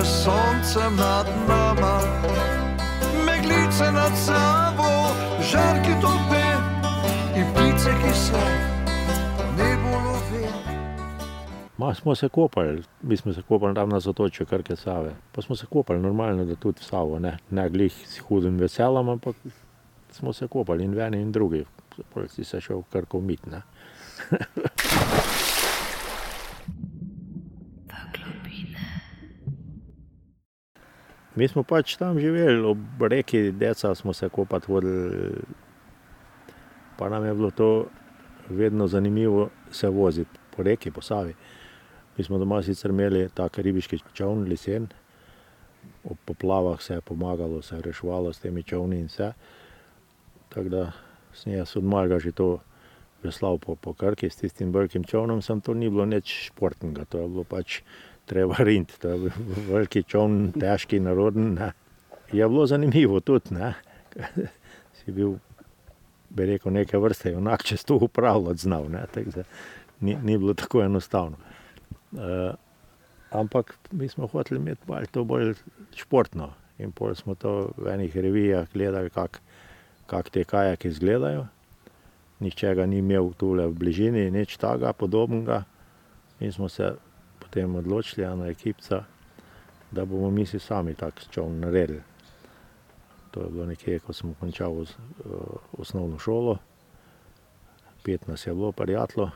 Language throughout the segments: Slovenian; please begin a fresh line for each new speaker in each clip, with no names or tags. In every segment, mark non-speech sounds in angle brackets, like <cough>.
je sonce nad nama, meglice nad sabo, žarki tope in ptice, ki se nebo love.
Ma smo se kopali, mi smo se kopali tam na zatočju Krke Save. Pa smo se kopali normalno, da tudi v Savo, ne, ne glih s hudim veselom, ampak smo se kopali in v eni in drugi. Pol si se šel v Krko mit, ne. <laughs> Mi smo pač tam živeli, ob reki Deca smo se kopati hodili. Pa nam je bilo to vedno zanimivo se voziti po reki, po Savi. Mi smo doma sicer imeli tak ribiški čoln, lesen. Ob poplavah se je pomagalo, se je reševalo s temi čolni in vse. Tako da sem jaz od malega že to veslal po, po Krki s tistim velikim čolnom, samo to ni bilo nič športnega, to je bilo pač treba riniti, to je veliki čoln, težki, naroden, ne. Je bilo zanimivo tudi, ne. <laughs> Si bil, bi rekel, neke vrste junak, če to upravljati znal, ne, tako da ni, ni bilo tako enostavno. ampak mi smo hoteli imeti malo to bolj športno in pol smo to v enih revijah gledali, kako, kako ti kajaki izgledajo. Nihče ga ni imel tule v bližini, nič takega podobnega. In smo se potem odločili, ena ekipica, da bomo mi si sami tak čoln naredili. To je bilo nekje, ko sem končal osnovno šolo. Pet nas je bilo prijateljev,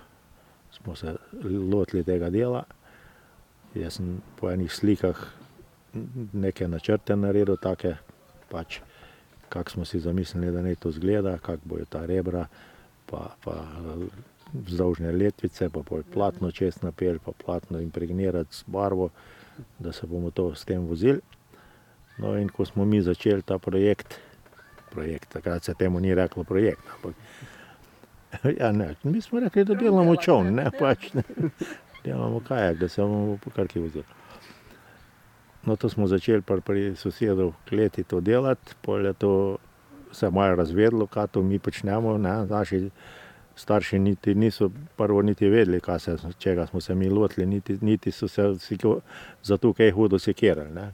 smo se lotili tega dela. Jaz sem po enih slikah neke načrte naredil, take pač, kako smo si zamislili, da naj to izgleda, kako bojo ta rebra pa, pa vzdolžne letvice, pa pol platno čez napeli, pa platno impregnirati z barvo, da se bomo to s tem vozili. No, in ko smo mi začeli ta projekt, projekt, takrat se temu ni reklo projekt, ampak <laughs> ja, ne, mi smo rekli, da delamo čoln, ne, pač, ne. Delamo kajak, da se bomo po Krki vozili. No, to smo začeli pri, pri sosedu v kleti to delati, pol je to se malo razvedelo, kaj to mi počnemo, ne, naši starši niti niso prvo niti vedeli, se, česa smo se mi lotili, niti, niti so se za to kaj hudo sekirali, ne.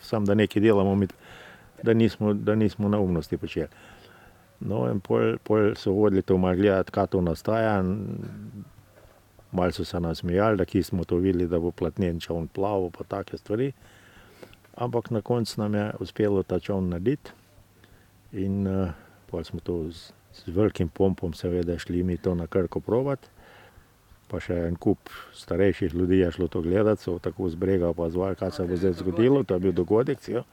Samo da nekaj delamo, da nismo, da nismo neumnosti počeli. No, in pol, pol so hodili to malo gledat, kaj to nastaja, malo so se nasmejali, da kje smo to videli, da bo platneni čoln plaval pa take stvari. Ampak na koncu nam je uspelo ta čoln narediti in pol smo to z velikim pompom seveda šli mi to na Krko probat. Pa še en kup starejših ljudi je šlo to gledat, so tako z brega opazovali, kaj se bo zdaj zgodilo, to je bil dogodek cel.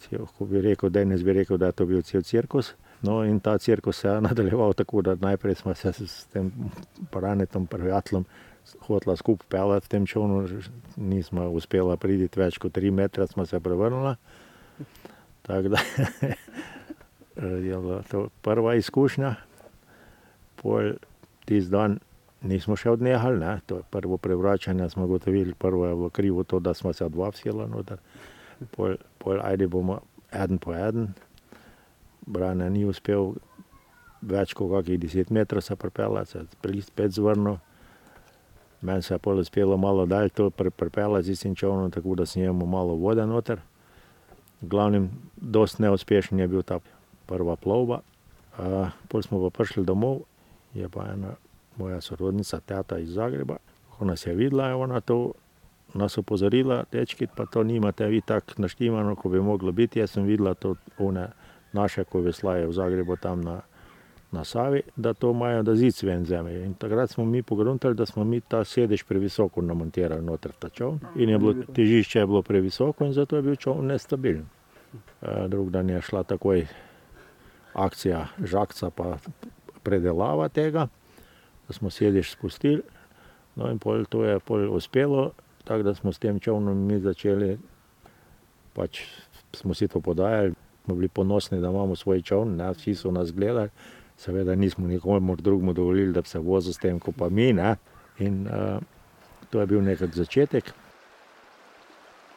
Cel, ko bi rekel danes, bi rekel, da je to bil cel cirkus. No, in ta cirkus se je nadaljeval tako, da najprej sva se s tem Branetom, prijateljem, hotela skupaj peljati v tem čolnu, nisva uspela priti več kot tri metre, sva se prevrnila. Tako da <laughs> je bila to prva izkušnja. Pol tisti dan nismo še odnehali, ne, to je prvo prevračanje smo ugotovili, prvo je bilo krivo to, da sva se dva vsela noter. Pol, pol ajde bomo eden po eden. Brane ni uspel več kot kakih deset metrov se pripeljati, se je spet zvrnil. Meni se je pol uspelo malo dalj to pripeljati z tistim čolnom, tako da imel malo vode noter. V glavnem, dosti neuspešen je bil ta prva plovba. pol smo pa prišli domov, je pa ena moja sorodnica, teta iz Zagreba, ko nas je videla, je ona to nas opozorila: "Dečki, pa to nimate vi tako naštimano, ko bi moglo biti, jaz sem videla to one naše, ko veslajo v Zagrebu tam na, na Savi, da to imajo, da zic ven vzamejo." In takrat smo mi pogruntali, da smo mi ta sedež previsoko namontirali noter ta čoln in je bilo, težišče je bilo previsoko in zato je bil čoln nestabilen. drug dan je šla takoj akcija žagca pa predelava tega, da smo sedež spustili. No, in pol to je pol uspelo, tako da smo s tem čolnom mi začeli, pač smo si to podajali, smo bili ponosni, da imamo svoj čoln, ne, vsi so nas gledali. Seveda nismo nikomur drugemu dovolili, da bi se vozil s tem ko pa mi, ne. In to je bil nekako začetek.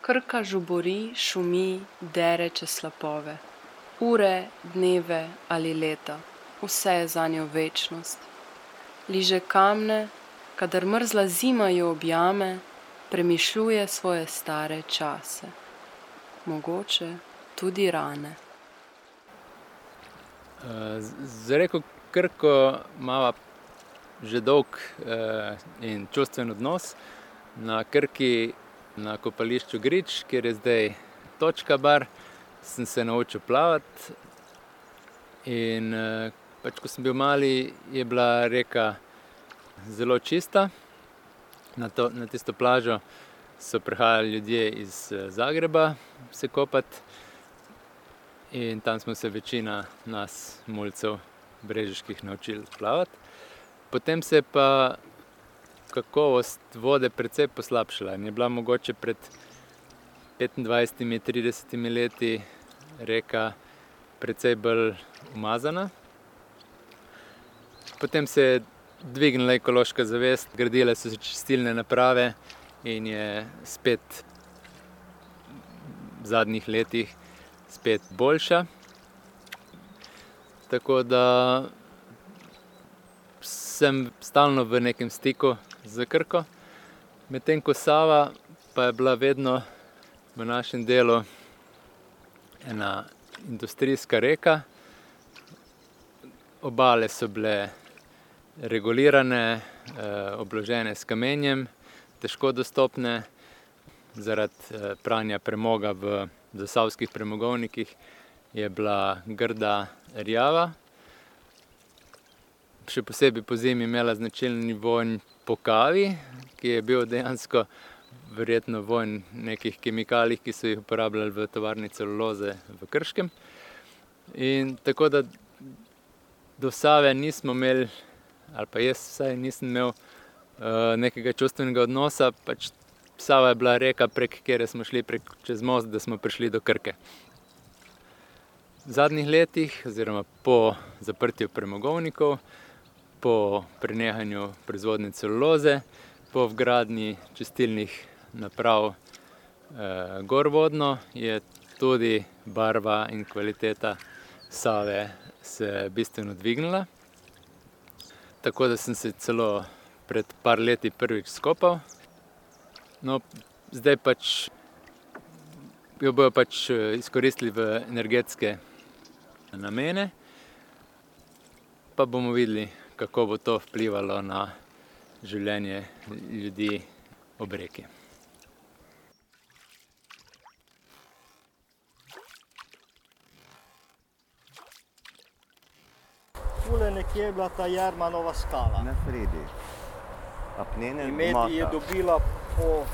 Krka žubori, šumi, dere čez slapove. Ure, dneve ali leta, vse je zanjo večnost. Liže kamne, kadar mrzla zima jo objame, premišljuje svoje stare čase, mogoče tudi rane.
Za reko Krko imamo že dolg eh, in čustven odnos. Na Krki, na kopališču Grič, kjer je zdaj točka bar, sem se naučil plavati. In eh, pač, ko sem bil mali, je bila reka zelo čista. Na, to, na tisto plažo so prihajali ljudje iz Zagreba se kopati. In tam smo se večina nas, mulcev, brežiških, naučili plavati. Potem se je pa kakovost vode precej poslabšala in je bila mogoče pred 25-30 leti reka precej bolj umazana. Potem se je dvignila ekološka zavest, gradile so se čistilne naprave in je spet v zadnjih letih spet boljša. Tako da sem stalno v nekem stiku z Krko, medtem ko Sava pa je bila vedno v našem delu ena industrijska reka. Obale so bile regulirane, obložene s kamenjem, težko dostopne zaradi pranja premoga v zasavskih premogovnikih je bila grda rjava. Še posebej pozimi je imela značilen vonj po kavi, ki je bil dejansko verjetno vonj nekih kemikalij, ki so jih uporabljali v tovarni celuloze v Krškem. In tako da do Save nismo imeli, ali pa jaz vsaj nisem imel nekega čustvenega odnosa, pač Sava je bila reka, prek katere smo šli čez most, da smo prišli do Krke. V zadnjih letih oziroma po zaprtju premogovnikov, po prenehanju proizvodnje celuloze, po vgradnji čistilnih naprav gorvodno je tudi barva in kvaliteta Save se bistveno dvignila. Tako da sem se celo pred par leti prvič skopal. No, zdaj pač jo bojo pač izkoristili v energetske namene. Pa bomo videli, kako bo to vplivalo na življenje ljudi ob reki.
Tule nekje je bila ta Jermanova skala.
Na sredi. Apnene
Ime je dobila po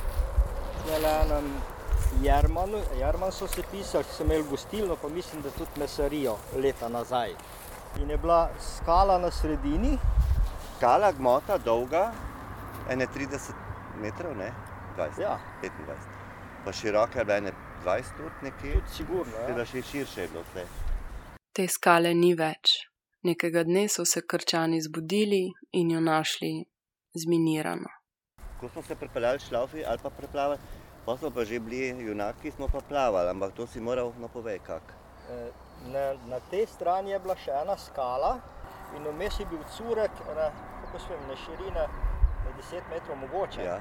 tule enem Jermanu, Jerman so se pisali, so imeli gostilno, pa mislim, da tudi mesarijo leta nazaj. In je bila skala na sredini.
Skala, gmota, dolga, ene trideset metrov, ne, dvajset,
Ja.
petindvajset. Pa široka je bila ene dvajset tudi nekje.
Tudi sigurno, ja.
Seveda še širše je bilo vse.
Te skale ni več. Nekega dne so se Krčani zbudili in jo našli zminirano.
Ko smo se pripeljali s šlavfi ali pa preplavali, pol smo pa že bili junaki, smo pa plavali, ampak to si moral, no povej, kako.
Na, na tej strani je bila še ena skala in vmes je bil curek, ene, kako se vem, ne širine, ne deset metrov mogoče.
Ja.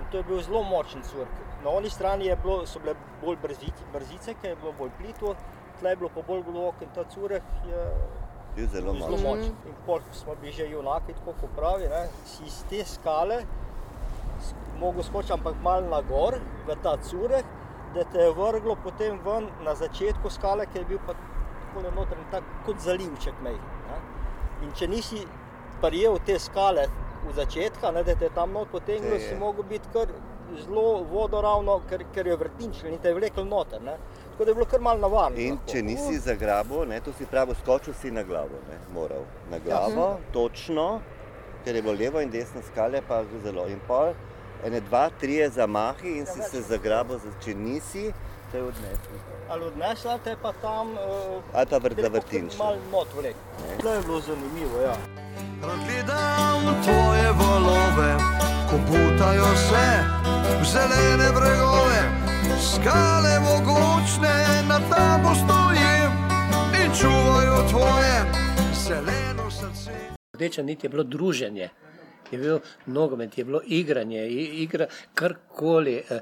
In to je bil zelo močen curk. Na oni strani je bilo, so bile bolj brzice, brzice, ker je bilo bolj plitvo, tle je bilo pa bolj globoko in ta curek je
Bil zelo
zelo
močen.
močen. In pol smo bili že junaki, tako kot pravi, ne, si iz te skale mogel skočiti, ampak malo na gor, v ta curek, da te je vrglo potem ven na začetku skale, ki je bil pa takole noter, tak kot zalivček majhen. Ne. In če nisi prijel te skale v začetka, ne, da te je tam not potegnilo,
Te je.
si mogel biti kar zelo vodoravno, ker, ker je vrtinčil in te je vlekel noter. Ne. Tako da je bilo kar malo navarno.
In
lahko.
če nisi zagrabil, ne, to si pravi, skočil si na glavo, ne, moral. Na glavo, točno, ker je bilo levo in desno skale pa zelo. In pol, ene dva, trije zamahi in si
več
se zagrabil, če nisi, te je odnesel.
Ali odnesla te pa tam, uh,
Ali pa vrt zavrtin.
Malo not vlek. To je bilo zanimivo, ja.
Rad gledam tvoje valove, ko butajo se v zelene bregove, skale mogočne na tabo stojim in čuvajo tvoje zeleno srce.
Rdeča nit je bilo druženje. je bil nogomet, je bilo igranje, igra karkoli. Eh,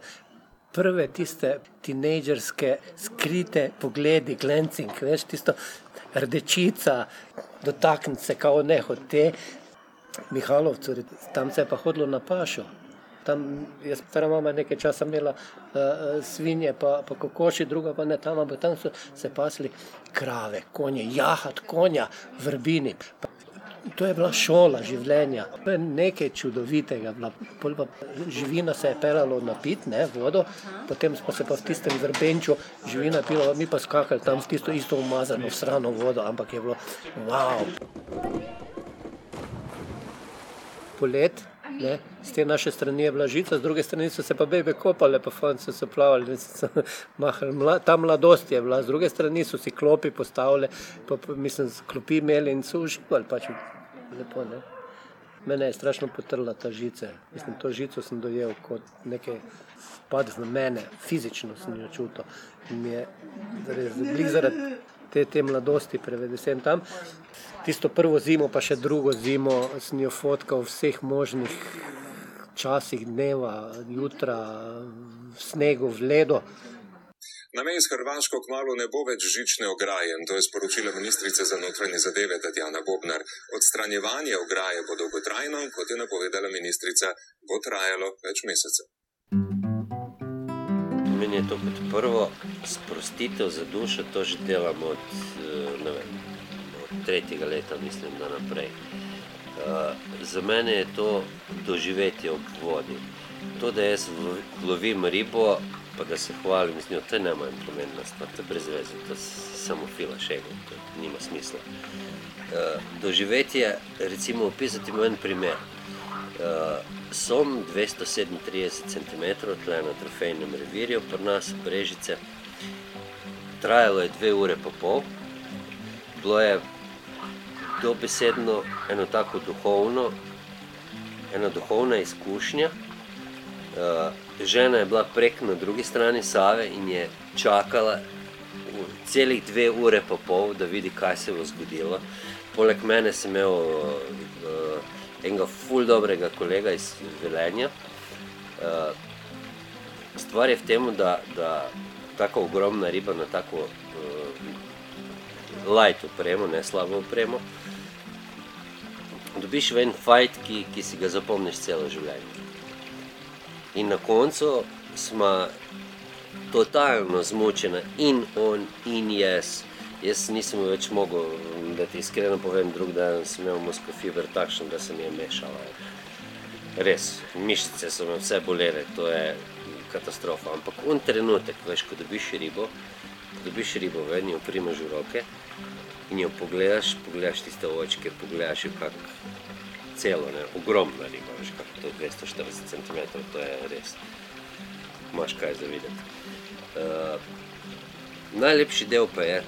prve tiste tinejdžerske skrite pogledi, glancing, veš, tisto rdečica, dotakniti se kao nehote. Mihalovcu, tam se je pa hodilo na pašo. Tam je stara mama nekaj časa imela uh, svinje, pa, pa kokoši, druga pa ne tam, ampak tam so se pasli krave, konje, jahat, konja, vrbini. To je bila šola življenja, to je nekaj čudovitega. Bila. Živina se je pelala na pit, ne vodo, potem smo se pa v tistem vrbenču živina pila, mi pa skakali tam v tisto isto umazano, srano vodo, ampak je bilo wow. Polet, ne, z te naše strani je bila žica, z druge strani so se pa bebe kopale, pa fanci so plavali, so <laughs> mahali. Mla, ta mladost je bila, z druge strani so si klopi postavili, pa, mislim, klopi imeli in so uživali. Pač lepo, ne. Mene je strašno potrla ta žica. Mislim, to žico sem dojel kot nekaj pad v mene, fizično sem jo čutil. In mi je res zaradi te, te mladosti prevedel tam. Tisto prvo zimo, pa še drugo zimo, sem jo fotkal v vseh možnih časih dneva, jutra, v snegu, v ledu.
Na meji s Hrvaško kmalo ne bo več žične ograje, to je sporočila ministrica za notranje zadeve Tatjana Bobnar. Odstranjevanje ograje bo dolgotrajno, kot je napovedala ministrica, bo trajalo več mesecev.
Meni je to kot prvo sprostitev za dušo, to že delamo od, eh, vem, od tretjega leta, mislim, da naprej. Uh, za mene je to doživetje ob vodi. To, da jaz lovim ribo, pa da se hvalim z njo, to je najmanj pomembna stvar, to je brez veze, to je samo fila še eno, to nima smisla. Uh, doživetje, recimo, opisati mu en primer. Som 237 cm, tle na trofejnem revirju, pri nas Brežice, trajalo je dve ure pa pol, bilo je dobesedno eno tako duhovno, ena duhovna izkušnja, Uh, žena je bila prek na drugi strani Save in je čakala celih dve ure pa pol, da vidi, kaj se bo zgodilo. Poleg mene sem imel uh, enega ful dobrega kolega iz Velenja. Uh, stvar je v tem, da, da tako ogromna riba na tako uh, light upremo, ne slabo upremo, dobiš v en fajt, ki, ki si ga zapomniš celo življenje. In na koncu smo totalno zmočeni, in on, in jaz. Jaz nisem več mogel, da ti iskreno povem, drug dan sem imel mosko fiber takšen, da se mi je mešala. Res, mišice so me vse bolele, to je katastrofa. Ampak on trenutek, veš, ko dobiš ribo, ko dobiš ribo ven, jo primaš v roke in jo pogledaš, pogledaš tiste očke, pogledaš jo kak celo, ne, ogromna riba, veš, kako to je 240 cm, to je res, imaš kaj za videti. Uh, najlepši del pa je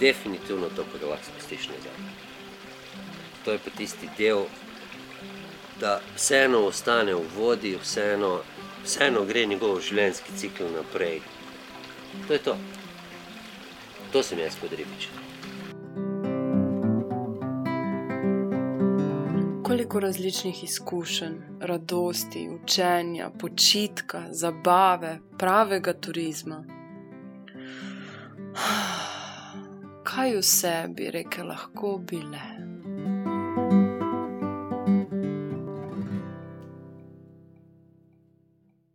definitivno to, ko ga lahko spustiš nazaj. To je pa tisti del, da vseeno ostane v vodi, vseeno, vseeno gre njegov življenjski cikl naprej. To je to. To sem jaz kot ribič.
koliko različnih izkušenj, radosti, učenja, počitka, zabave, pravega turizma. Kaj vse bi rekel, lahko bile?